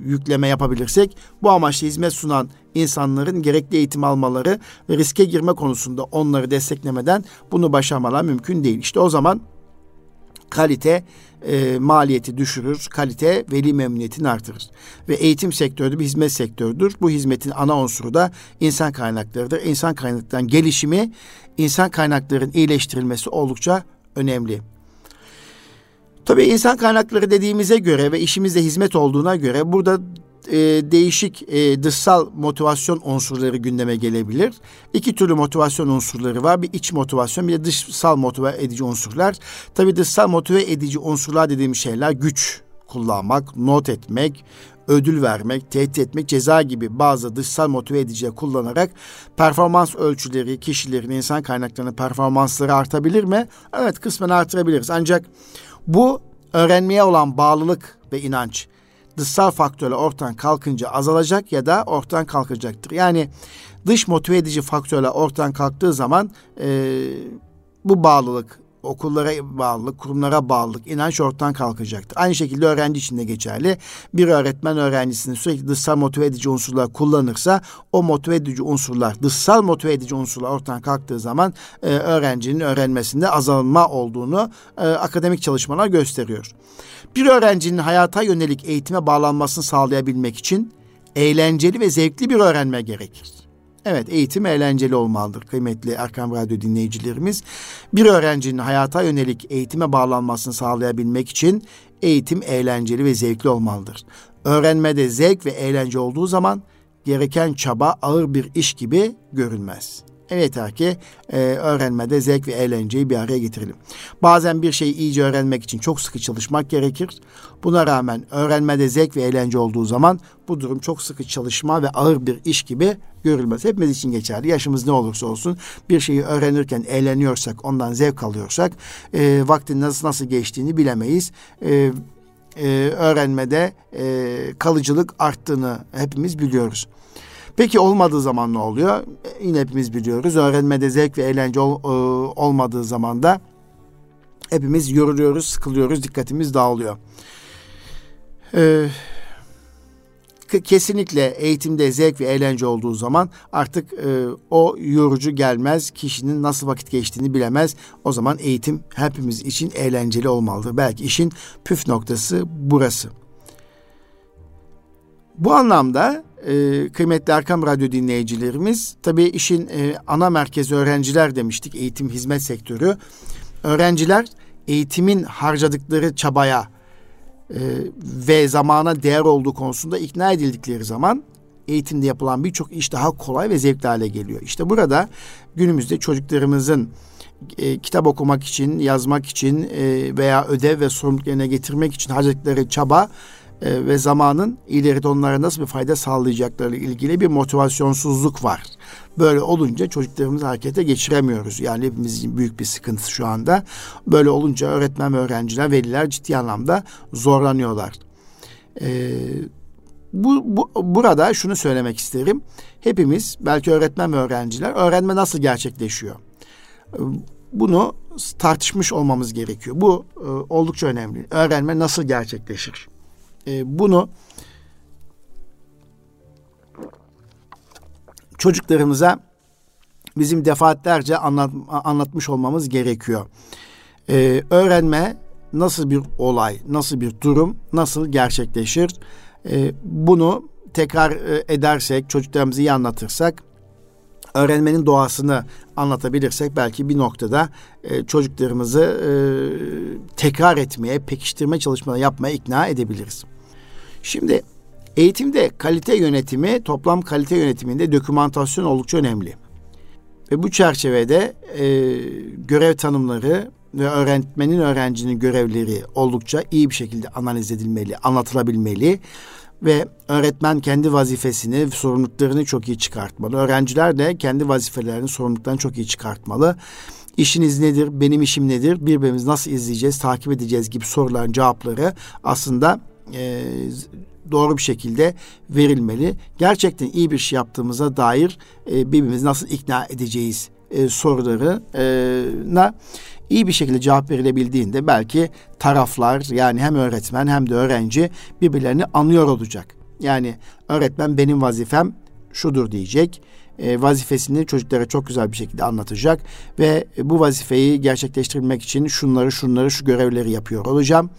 yükleme yapabilirsek bu amaçla hizmet sunan insanların gerekli eğitim almaları ve riske girme konusunda onları desteklemeden bunu başarmalar mümkün değil. İşte o zaman kalite e, maliyeti düşürür, kalite veli memnuniyetini artırır. Ve eğitim sektörü bir hizmet sektörüdür. Bu hizmetin ana unsuru da insan kaynaklarıdır. İnsan kaynaklarının gelişimi, insan kaynaklarının iyileştirilmesi oldukça önemli. Tabii insan kaynakları dediğimize göre ve işimizde hizmet olduğuna göre burada e, değişik e, dışsal motivasyon unsurları gündeme gelebilir. İki türlü motivasyon unsurları var. Bir iç motivasyon bir de dışsal motive edici unsurlar. Tabii dışsal motive edici unsurlar dediğim şeyler güç kullanmak, not etmek, ödül vermek, tehdit etmek, ceza gibi bazı dışsal motive ediciler kullanarak performans ölçüleri, kişilerin, insan kaynaklarının performansları artabilir mi? Evet kısmen artırabiliriz. Ancak bu öğrenmeye olan bağlılık ve inanç dışsal faktörler ortadan kalkınca azalacak ya da ortadan kalkacaktır. Yani dış motive edici faktörler ortadan kalktığı zaman e, bu bağlılık okullara bağlılık, kurumlara bağlılık, inanç ortadan kalkacaktır. Aynı şekilde öğrenci için de geçerli. Bir öğretmen öğrencisini sürekli dışsal motive edici unsurlar kullanırsa o motive edici unsurlar, dışsal motive edici unsurlar ortadan kalktığı zaman e, öğrencinin öğrenmesinde azalma olduğunu e, akademik çalışmalar gösteriyor. Bir öğrencinin hayata yönelik eğitime bağlanmasını sağlayabilmek için eğlenceli ve zevkli bir öğrenme gerekir. Evet eğitim eğlenceli olmalıdır kıymetli Erkam Radyo dinleyicilerimiz. Bir öğrencinin hayata yönelik eğitime bağlanmasını sağlayabilmek için eğitim eğlenceli ve zevkli olmalıdır. Öğrenmede zevk ve eğlence olduğu zaman gereken çaba ağır bir iş gibi görünmez. Evet ki e, öğrenmede zevk ve eğlenceyi bir araya getirelim. Bazen bir şeyi iyice öğrenmek için çok sıkı çalışmak gerekir. Buna rağmen öğrenmede zevk ve eğlence olduğu zaman bu durum çok sıkı çalışma ve ağır bir iş gibi görülmez. Hepimiz için geçerli. Yaşımız ne olursa olsun bir şeyi öğrenirken eğleniyorsak, ondan zevk alıyorsak e, vaktin nasıl nasıl geçtiğini bilemeyiz. E, e, öğrenmede e, kalıcılık arttığını hepimiz biliyoruz. Peki olmadığı zaman ne oluyor? E, yine hepimiz biliyoruz. Öğrenmede zevk ve eğlence ol, e, olmadığı zaman da hepimiz yoruluyoruz, sıkılıyoruz, dikkatimiz dağılıyor. Ee, kesinlikle eğitimde zevk ve eğlence olduğu zaman artık e, o yorucu gelmez. Kişinin nasıl vakit geçtiğini bilemez. O zaman eğitim hepimiz için eğlenceli olmalıdır. Belki işin püf noktası burası. Bu anlamda e, kıymetli Erkam Radyo dinleyicilerimiz tabii işin e, ana merkezi öğrenciler demiştik eğitim hizmet sektörü. Öğrenciler eğitimin harcadıkları çabaya e, ve zamana değer olduğu konusunda ikna edildikleri zaman eğitimde yapılan birçok iş daha kolay ve zevkli hale geliyor. İşte burada günümüzde çocuklarımızın e, kitap okumak için, yazmak için e, veya ödev ve sorumluluk getirmek için harcadıkları çaba e, ve zamanın ileride onlara nasıl bir fayda sağlayacakları ilgili bir motivasyonsuzluk var. Böyle olunca çocuklarımızı harekete geçiremiyoruz. Yani hepimizin büyük bir sıkıntısı şu anda. Böyle olunca öğretmen ve öğrenciler, veliler ciddi anlamda zorlanıyorlar. Ee, bu, bu burada şunu söylemek isterim. Hepimiz belki öğretmen ve öğrenciler öğrenme nasıl gerçekleşiyor? Bunu tartışmış olmamız gerekiyor. Bu e, oldukça önemli. Öğrenme nasıl gerçekleşir? E, bunu çocuklarımıza bizim defaatlerce anlat, anlatmış olmamız gerekiyor. Ee, öğrenme nasıl bir olay, nasıl bir durum, nasıl gerçekleşir? Ee, bunu tekrar e, edersek, çocuklarımızı iyi anlatırsak, öğrenmenin doğasını anlatabilirsek belki bir noktada e, çocuklarımızı e, tekrar etmeye, pekiştirme çalışmaları yapmaya ikna edebiliriz. Şimdi eğitimde kalite yönetimi, toplam kalite yönetiminde dokümantasyon oldukça önemli. Ve bu çerçevede e, görev tanımları ve öğretmenin öğrencinin görevleri oldukça iyi bir şekilde analiz edilmeli, anlatılabilmeli ve öğretmen kendi vazifesini, sorumluluklarını çok iyi çıkartmalı. Öğrenciler de kendi vazifelerini, sorumluluklarını çok iyi çıkartmalı. işiniz nedir, benim işim nedir, birbirimizi nasıl izleyeceğiz, takip edeceğiz gibi soruların cevapları aslında e, doğru bir şekilde verilmeli. Gerçekten iyi bir şey yaptığımıza dair e, birbirimizi nasıl ikna edeceğiz e, sorularına iyi bir şekilde cevap verilebildiğinde belki taraflar yani hem öğretmen hem de öğrenci birbirlerini anlıyor olacak. Yani öğretmen benim vazifem şudur diyecek. E, vazifesini çocuklara çok güzel bir şekilde anlatacak ve bu vazifeyi gerçekleştirmek için şunları şunları şu görevleri yapıyor olacağım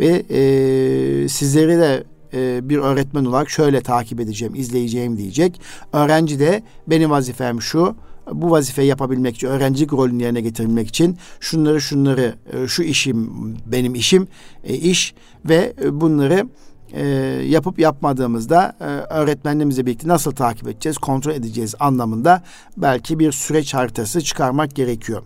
ve e, sizleri de e, bir öğretmen olarak şöyle takip edeceğim, izleyeceğim diyecek. Öğrenci de benim vazifem şu, bu vazifeyi yapabilmek için, öğrencilik rolünü yerine getirmek için şunları şunları, şu işim benim işim, iş ve bunları e, yapıp yapmadığımızda e, öğretmenlerimizle birlikte nasıl takip edeceğiz, kontrol edeceğiz anlamında belki bir süreç haritası çıkarmak gerekiyor.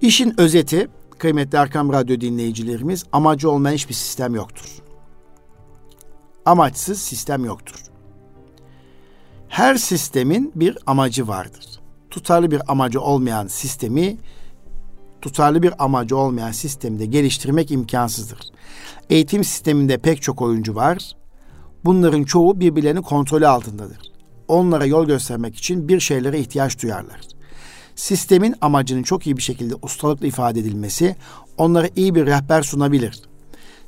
İşin özeti kıymetli Erkam Radyo dinleyicilerimiz amacı olmayan hiçbir sistem yoktur. Amaçsız sistem yoktur. Her sistemin bir amacı vardır. Tutarlı bir amacı olmayan sistemi tutarlı bir amacı olmayan sistemi de geliştirmek imkansızdır. Eğitim sisteminde pek çok oyuncu var. Bunların çoğu birbirlerinin kontrolü altındadır. Onlara yol göstermek için bir şeylere ihtiyaç duyarlar. Sistemin amacının çok iyi bir şekilde ustalıkla ifade edilmesi onlara iyi bir rehber sunabilir.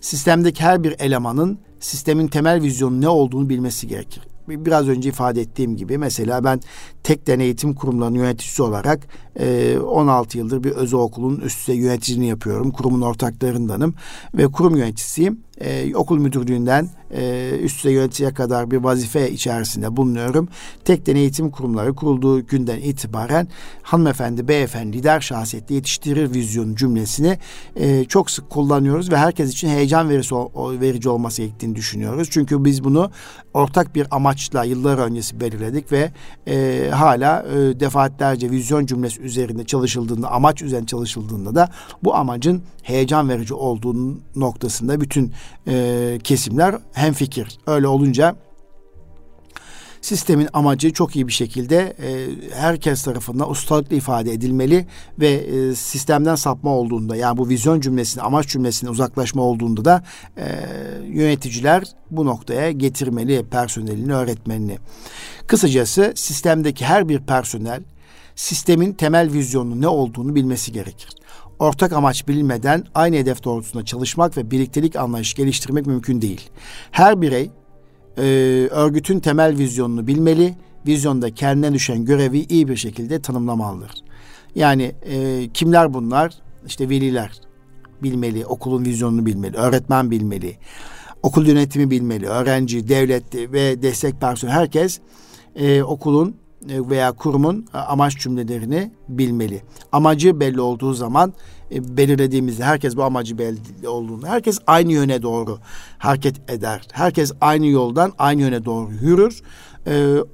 Sistemdeki her bir elemanın sistemin temel vizyonu ne olduğunu bilmesi gerekir biraz önce ifade ettiğim gibi mesela ben tek eğitim kurumlarının yöneticisi olarak e, 16 yıldır bir özel okulun üst düzey yöneticiliğini yapıyorum. Kurumun ortaklarındanım ve kurum yöneticisiyim. E, okul müdürlüğünden e, üst düzey yöneticiye kadar bir vazife içerisinde bulunuyorum. Tekden eğitim kurumları kurulduğu günden itibaren hanımefendi, beyefendi, lider şahsiyetli yetiştirir vizyon cümlesini e, çok sık kullanıyoruz ve herkes için heyecan verici, verici olması gerektiğini düşünüyoruz. Çünkü biz bunu ortak bir amaçla yıllar öncesi belirledik ve e, hala e, defaatlerce vizyon cümlesi üzerinde çalışıldığında, amaç üzerinde çalışıldığında da bu amacın heyecan verici olduğu noktasında bütün e, kesimler hemfikir. Öyle olunca sistemin amacı çok iyi bir şekilde e, herkes tarafından ustalıkla ifade edilmeli ve e, sistemden sapma olduğunda yani bu vizyon cümlesine amaç cümlesine uzaklaşma olduğunda da e, yöneticiler bu noktaya getirmeli personelini öğretmenini. Kısacası sistemdeki her bir personel sistemin temel vizyonu ne olduğunu bilmesi gerekir. Ortak amaç bilinmeden aynı hedef doğrultusunda çalışmak ve birliktelik anlayışı geliştirmek mümkün değil. Her birey e, örgütün temel vizyonunu bilmeli, vizyonda kendine düşen görevi iyi bir şekilde tanımlamalıdır. Yani e, kimler bunlar? İşte veliler bilmeli, okulun vizyonunu bilmeli, öğretmen bilmeli, okul yönetimi bilmeli, öğrenci, devlet ve destek personeli herkes e, okulun veya kurumun e, amaç cümlelerini bilmeli. Amacı belli olduğu zaman e, belirlediğimizde herkes bu amacı belli olduğunda herkes aynı yöne doğru hareket eder. Herkes aynı yoldan aynı yöne doğru yürür.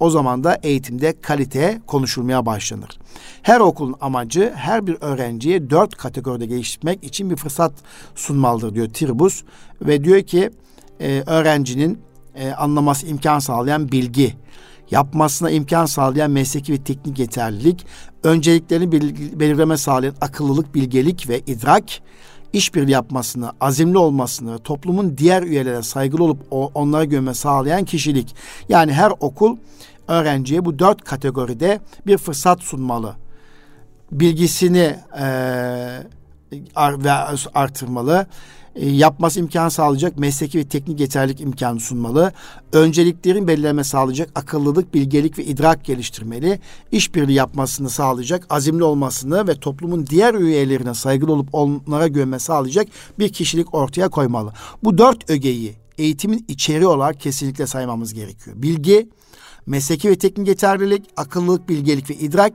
o zaman da eğitimde kalite konuşulmaya başlanır. Her okulun amacı her bir öğrenciye dört kategoride geliştirmek için bir fırsat sunmalıdır diyor Tribus ve diyor ki öğrencinin anlaması imkan sağlayan bilgi, yapmasına imkan sağlayan mesleki ve teknik yeterlilik, önceliklerini belirleme sağlayan akıllılık, bilgelik ve idrak, işbirliği yapmasını, azimli olmasını, toplumun diğer üyelerine saygılı olup onlara gömme sağlayan kişilik. Yani her okul öğrenciye bu dört kategoride bir fırsat sunmalı. Bilgisini ve artırmalı yapması imkan sağlayacak mesleki ve teknik yeterlik imkanı sunmalı. Önceliklerin belirleme sağlayacak akıllılık, bilgelik ve idrak geliştirmeli. İşbirliği yapmasını sağlayacak, azimli olmasını ve toplumun diğer üyelerine saygılı olup onlara güvenme sağlayacak bir kişilik ortaya koymalı. Bu dört ögeyi eğitimin içeriği olarak kesinlikle saymamız gerekiyor. Bilgi, mesleki ve teknik yeterlilik, akıllılık, bilgelik ve idrak,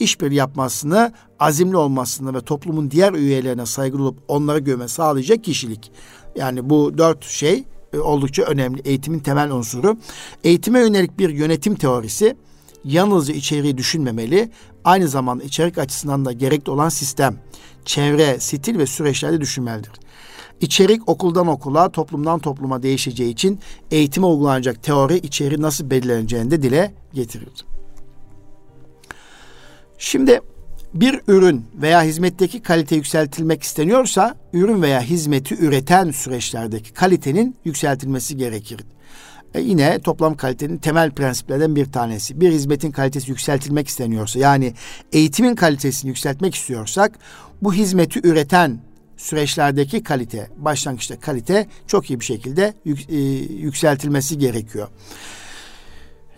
işbirliği yapmasını, azimli olmasını ve toplumun diğer üyelerine saygılı olup onlara güvenme sağlayacak kişilik. Yani bu dört şey e, oldukça önemli. Eğitimin temel unsuru. Eğitime yönelik bir yönetim teorisi yalnızca içeriği düşünmemeli, aynı zamanda içerik açısından da gerekli olan sistem, çevre, stil ve süreçlerde düşünmelidir. İçerik okuldan okula, toplumdan topluma değişeceği için eğitime uygulanacak teori içeriği nasıl belirleneceğini de dile getirir. Şimdi bir ürün veya hizmetteki kalite yükseltilmek isteniyorsa ürün veya hizmeti üreten süreçlerdeki kalitenin yükseltilmesi gerekir. E yine toplam kalitenin temel prensiplerden bir tanesi. Bir hizmetin kalitesi yükseltilmek isteniyorsa yani eğitimin kalitesini yükseltmek istiyorsak bu hizmeti üreten süreçlerdeki kalite, başlangıçta kalite çok iyi bir şekilde yük, e, yükseltilmesi gerekiyor.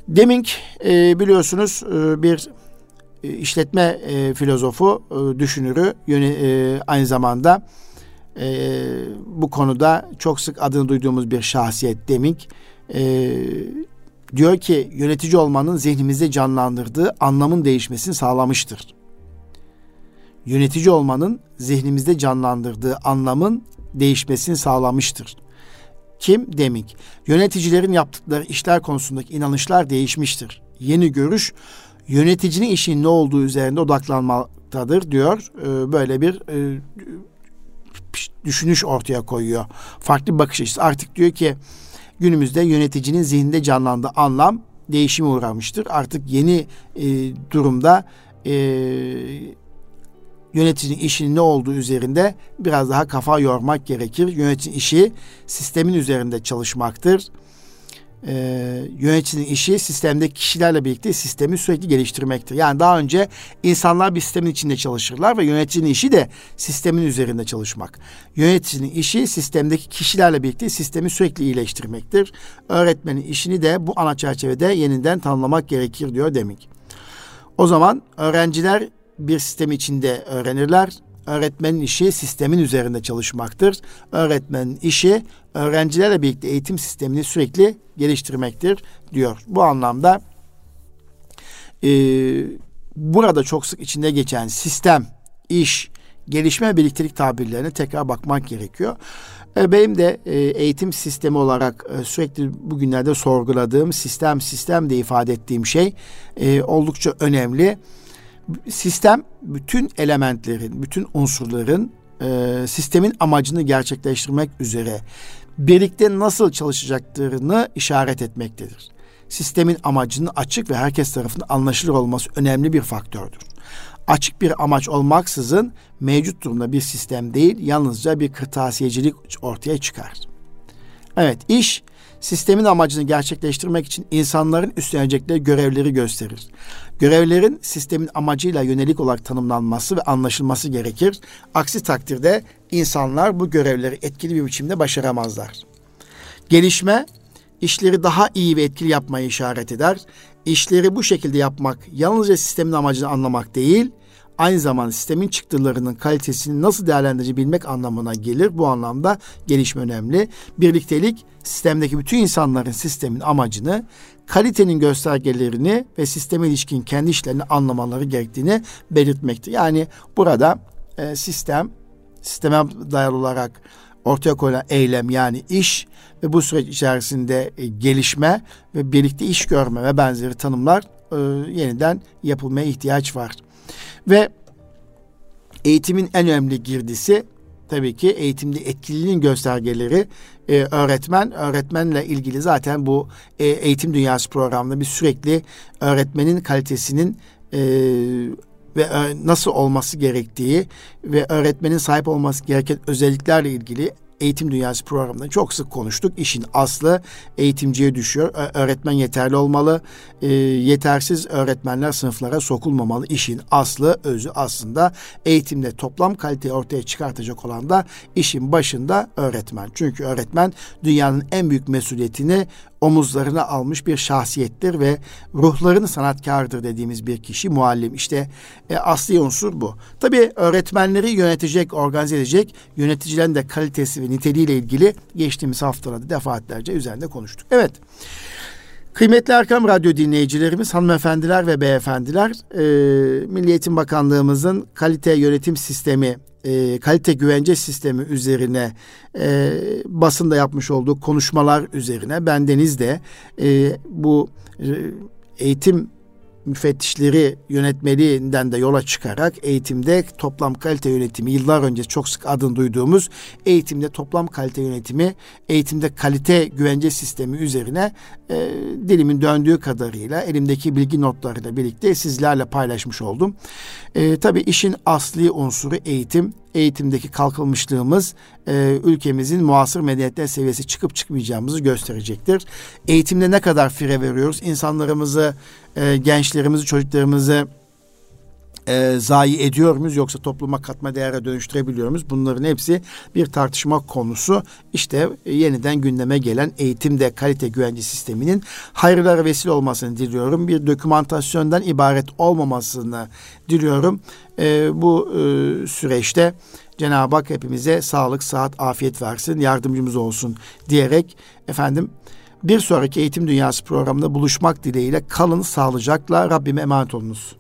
Demink e, biliyorsunuz e, bir işletme e, filozofu, e, düşünürü, yöne, e, aynı zamanda e, bu konuda çok sık adını duyduğumuz bir şahsiyet Demink. E, diyor ki yönetici olmanın zihnimizde canlandırdığı anlamın değişmesini sağlamıştır. Yönetici olmanın zihnimizde canlandırdığı anlamın değişmesini sağlamıştır. Kim? Demink. Yöneticilerin yaptıkları işler konusundaki inanışlar değişmiştir. Yeni görüş yöneticinin işin ne olduğu üzerinde odaklanmaktadır diyor. Ee, böyle bir e, düşünüş ortaya koyuyor. Farklı bakış açısı. Artık diyor ki günümüzde yöneticinin zihninde canlandığı anlam değişime uğramıştır. Artık yeni e, durumda e, yöneticinin işinin ne olduğu üzerinde biraz daha kafa yormak gerekir. Yöneticinin işi sistemin üzerinde çalışmaktır e, yöneticinin işi sistemdeki kişilerle birlikte sistemi sürekli geliştirmektir. Yani daha önce insanlar bir sistemin içinde çalışırlar ve yöneticinin işi de sistemin üzerinde çalışmak. Yöneticinin işi sistemdeki kişilerle birlikte sistemi sürekli iyileştirmektir. Öğretmenin işini de bu ana çerçevede yeniden tanımlamak gerekir diyor Demik. O zaman öğrenciler bir sistem içinde öğrenirler Öğretmenin işi sistemin üzerinde çalışmaktır. Öğretmenin işi öğrencilerle birlikte eğitim sistemini sürekli geliştirmektir diyor. Bu anlamda e, burada çok sık içinde geçen sistem, iş, gelişme birliktelik tabirlerine tekrar bakmak gerekiyor. E, benim de e, eğitim sistemi olarak e, sürekli bugünlerde sorguladığım sistem sistem de ifade ettiğim şey oldukça önemli sistem bütün elementlerin, bütün unsurların e, sistemin amacını gerçekleştirmek üzere birlikte nasıl çalışacaklarını işaret etmektedir. Sistemin amacının açık ve herkes tarafından anlaşılır olması önemli bir faktördür. Açık bir amaç olmaksızın mevcut durumda bir sistem değil, yalnızca bir kırtasiyecilik ortaya çıkar. Evet, iş sistemin amacını gerçekleştirmek için insanların üstlenecekleri görevleri gösterir. Görevlerin sistemin amacıyla yönelik olarak tanımlanması ve anlaşılması gerekir. Aksi takdirde insanlar bu görevleri etkili bir biçimde başaramazlar. Gelişme işleri daha iyi ve etkili yapmayı işaret eder. İşleri bu şekilde yapmak yalnızca sistemin amacını anlamak değil, aynı zamanda sistemin çıktılarının kalitesini nasıl değerlendirebilmek anlamına gelir. Bu anlamda gelişme önemli. Birliktelik sistemdeki bütün insanların sistemin amacını, kalitenin göstergelerini ve sisteme ilişkin kendi işlerini anlamaları gerektiğini belirtmektir. Yani burada e, sistem, sisteme dayalı olarak ortaya koyulan eylem yani iş ve bu süreç içerisinde e, gelişme ve birlikte iş görme ve benzeri tanımlar e, yeniden yapılmaya ihtiyaç var. Ve eğitimin en önemli girdisi tabii ki eğitimde etkililiğin göstergeleri e, öğretmen. Öğretmenle ilgili zaten bu e, eğitim dünyası programında bir sürekli öğretmenin kalitesinin e, ve e, nasıl olması gerektiği ve öğretmenin sahip olması gereken özelliklerle ilgili eğitim dünyası programında çok sık konuştuk. İşin aslı eğitimciye düşüyor. Öğretmen yeterli olmalı. E, yetersiz öğretmenler sınıflara sokulmamalı. İşin aslı, özü aslında eğitimde toplam kaliteyi ortaya çıkartacak olan da işin başında öğretmen. Çünkü öğretmen dünyanın en büyük mesuliyetini omuzlarına almış bir şahsiyettir ve ruhlarını sanatkardır dediğimiz bir kişi muallim. İşte e, asli unsur bu. Tabii öğretmenleri yönetecek, organize edecek yöneticilerin de kalitesi ve niteliğiyle ilgili geçtiğimiz haftalarda defaatlerce üzerinde konuştuk. Evet. Kıymetli Erkam Radyo dinleyicilerimiz, hanımefendiler ve beyefendiler, e, Milli Bakanlığımızın kalite yönetim sistemi e, kalite güvence sistemi üzerine e, basında yapmış olduğu konuşmalar üzerine bendeniz de e, bu e, eğitim müfettişleri yönetmeliğinden de yola çıkarak eğitimde toplam kalite yönetimi yıllar önce çok sık adını duyduğumuz eğitimde toplam kalite yönetimi, eğitimde kalite güvence sistemi üzerine e, dilimin döndüğü kadarıyla elimdeki bilgi notlarıyla birlikte sizlerle paylaşmış oldum. E, tabii işin asli unsuru eğitim eğitimdeki kalkılmışlığımız e, ülkemizin muasır medeniyetler seviyesi çıkıp çıkmayacağımızı gösterecektir. Eğitimde ne kadar fire veriyoruz? İnsanlarımızı, e, gençlerimizi, çocuklarımızı e, zayi ediyor muyuz yoksa topluma katma değere dönüştürebiliyor muyuz? Bunların hepsi bir tartışma konusu. İşte e, yeniden gündeme gelen eğitimde kalite güvence sisteminin hayırlara vesile olmasını diliyorum. Bir dokümantasyondan ibaret olmamasını diliyorum. E, bu e, süreçte Cenab-ı Hak hepimize sağlık, sıhhat, afiyet versin, yardımcımız olsun diyerek efendim bir sonraki Eğitim Dünyası programında buluşmak dileğiyle kalın sağlıcakla Rabbime emanet olunuz.